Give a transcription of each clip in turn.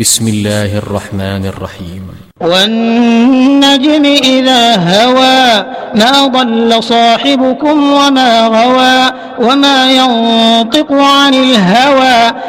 بسم الله الرحمن الرحيم. والنجم إذا هوى ما ضل صاحبكم وما غوى وما ينطق عن الهوى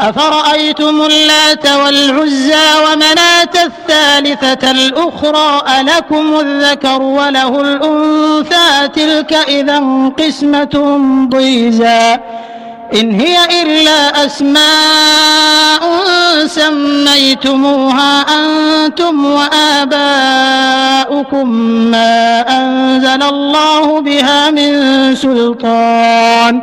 أفرأيتم اللات والعزى ومناة الثالثة الأخرى ألكم الذكر وله الأنثى تلك إذا قسمة ضيزى إن هي إلا أسماء سميتموها أنتم وآباؤكم ما أنزل الله بها من سلطان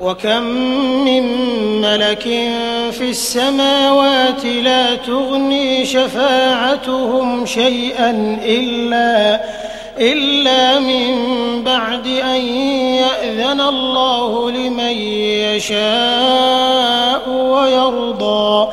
وكم من ملك في السماوات لا تغني شفاعتهم شيئا إلا إلا من بعد أن يأذن الله لمن يشاء ويرضى.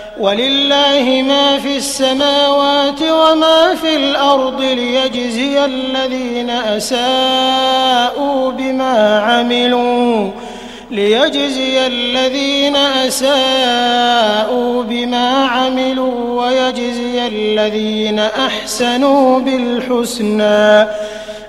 ولله ما في السماوات وما في الأرض ليجزي الذين أساءوا بما عملوا ليجزي الذين أساءوا بما عملوا ويجزي الذين أحسنوا بالحسنى.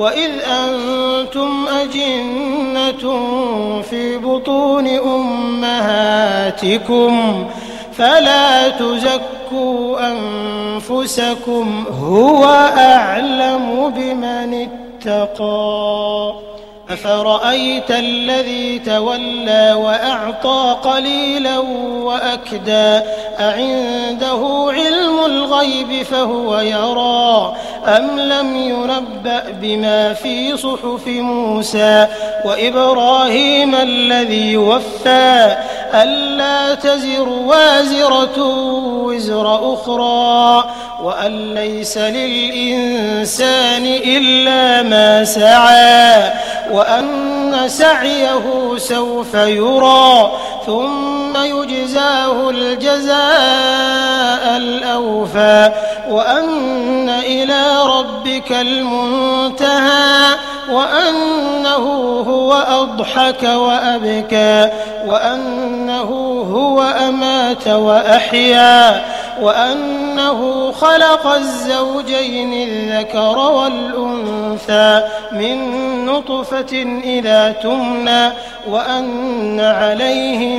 وإذ أنتم أجنة في بطون أمهاتكم فلا تزكوا أنفسكم هو أعلم بمن اتقى أفرأيت الذي تولى وأعطى قليلا وأكدى أعنده علم الغيب فهو يرى أم لم ينبأ بما في صحف موسى وإبراهيم الذي وفى ألا تزر وازرة وزر أخرى وأن ليس للإنسان إلا ما سعى وأن سعيه سوف يرى ثم يجزاه الجزاء الأوفى وأن ربك المنتهى وأنه هو أضحك وأبكى وأنه هو أمات وأحيا وأنه خلق الزوجين الذكر والأنثى من نطفة إذا تمنى وأن عليه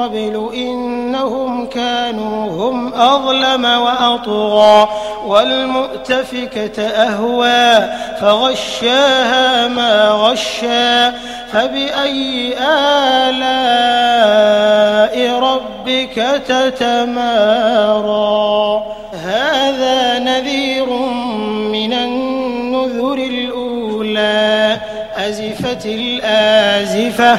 قبل إنهم كانوا هم أظلم وأطغى والمؤتفكة أهوى فغشاها ما غشى فبأي آلاء ربك تتمارى؟ هذا نذير من النذر الأولى أزفت الآزفة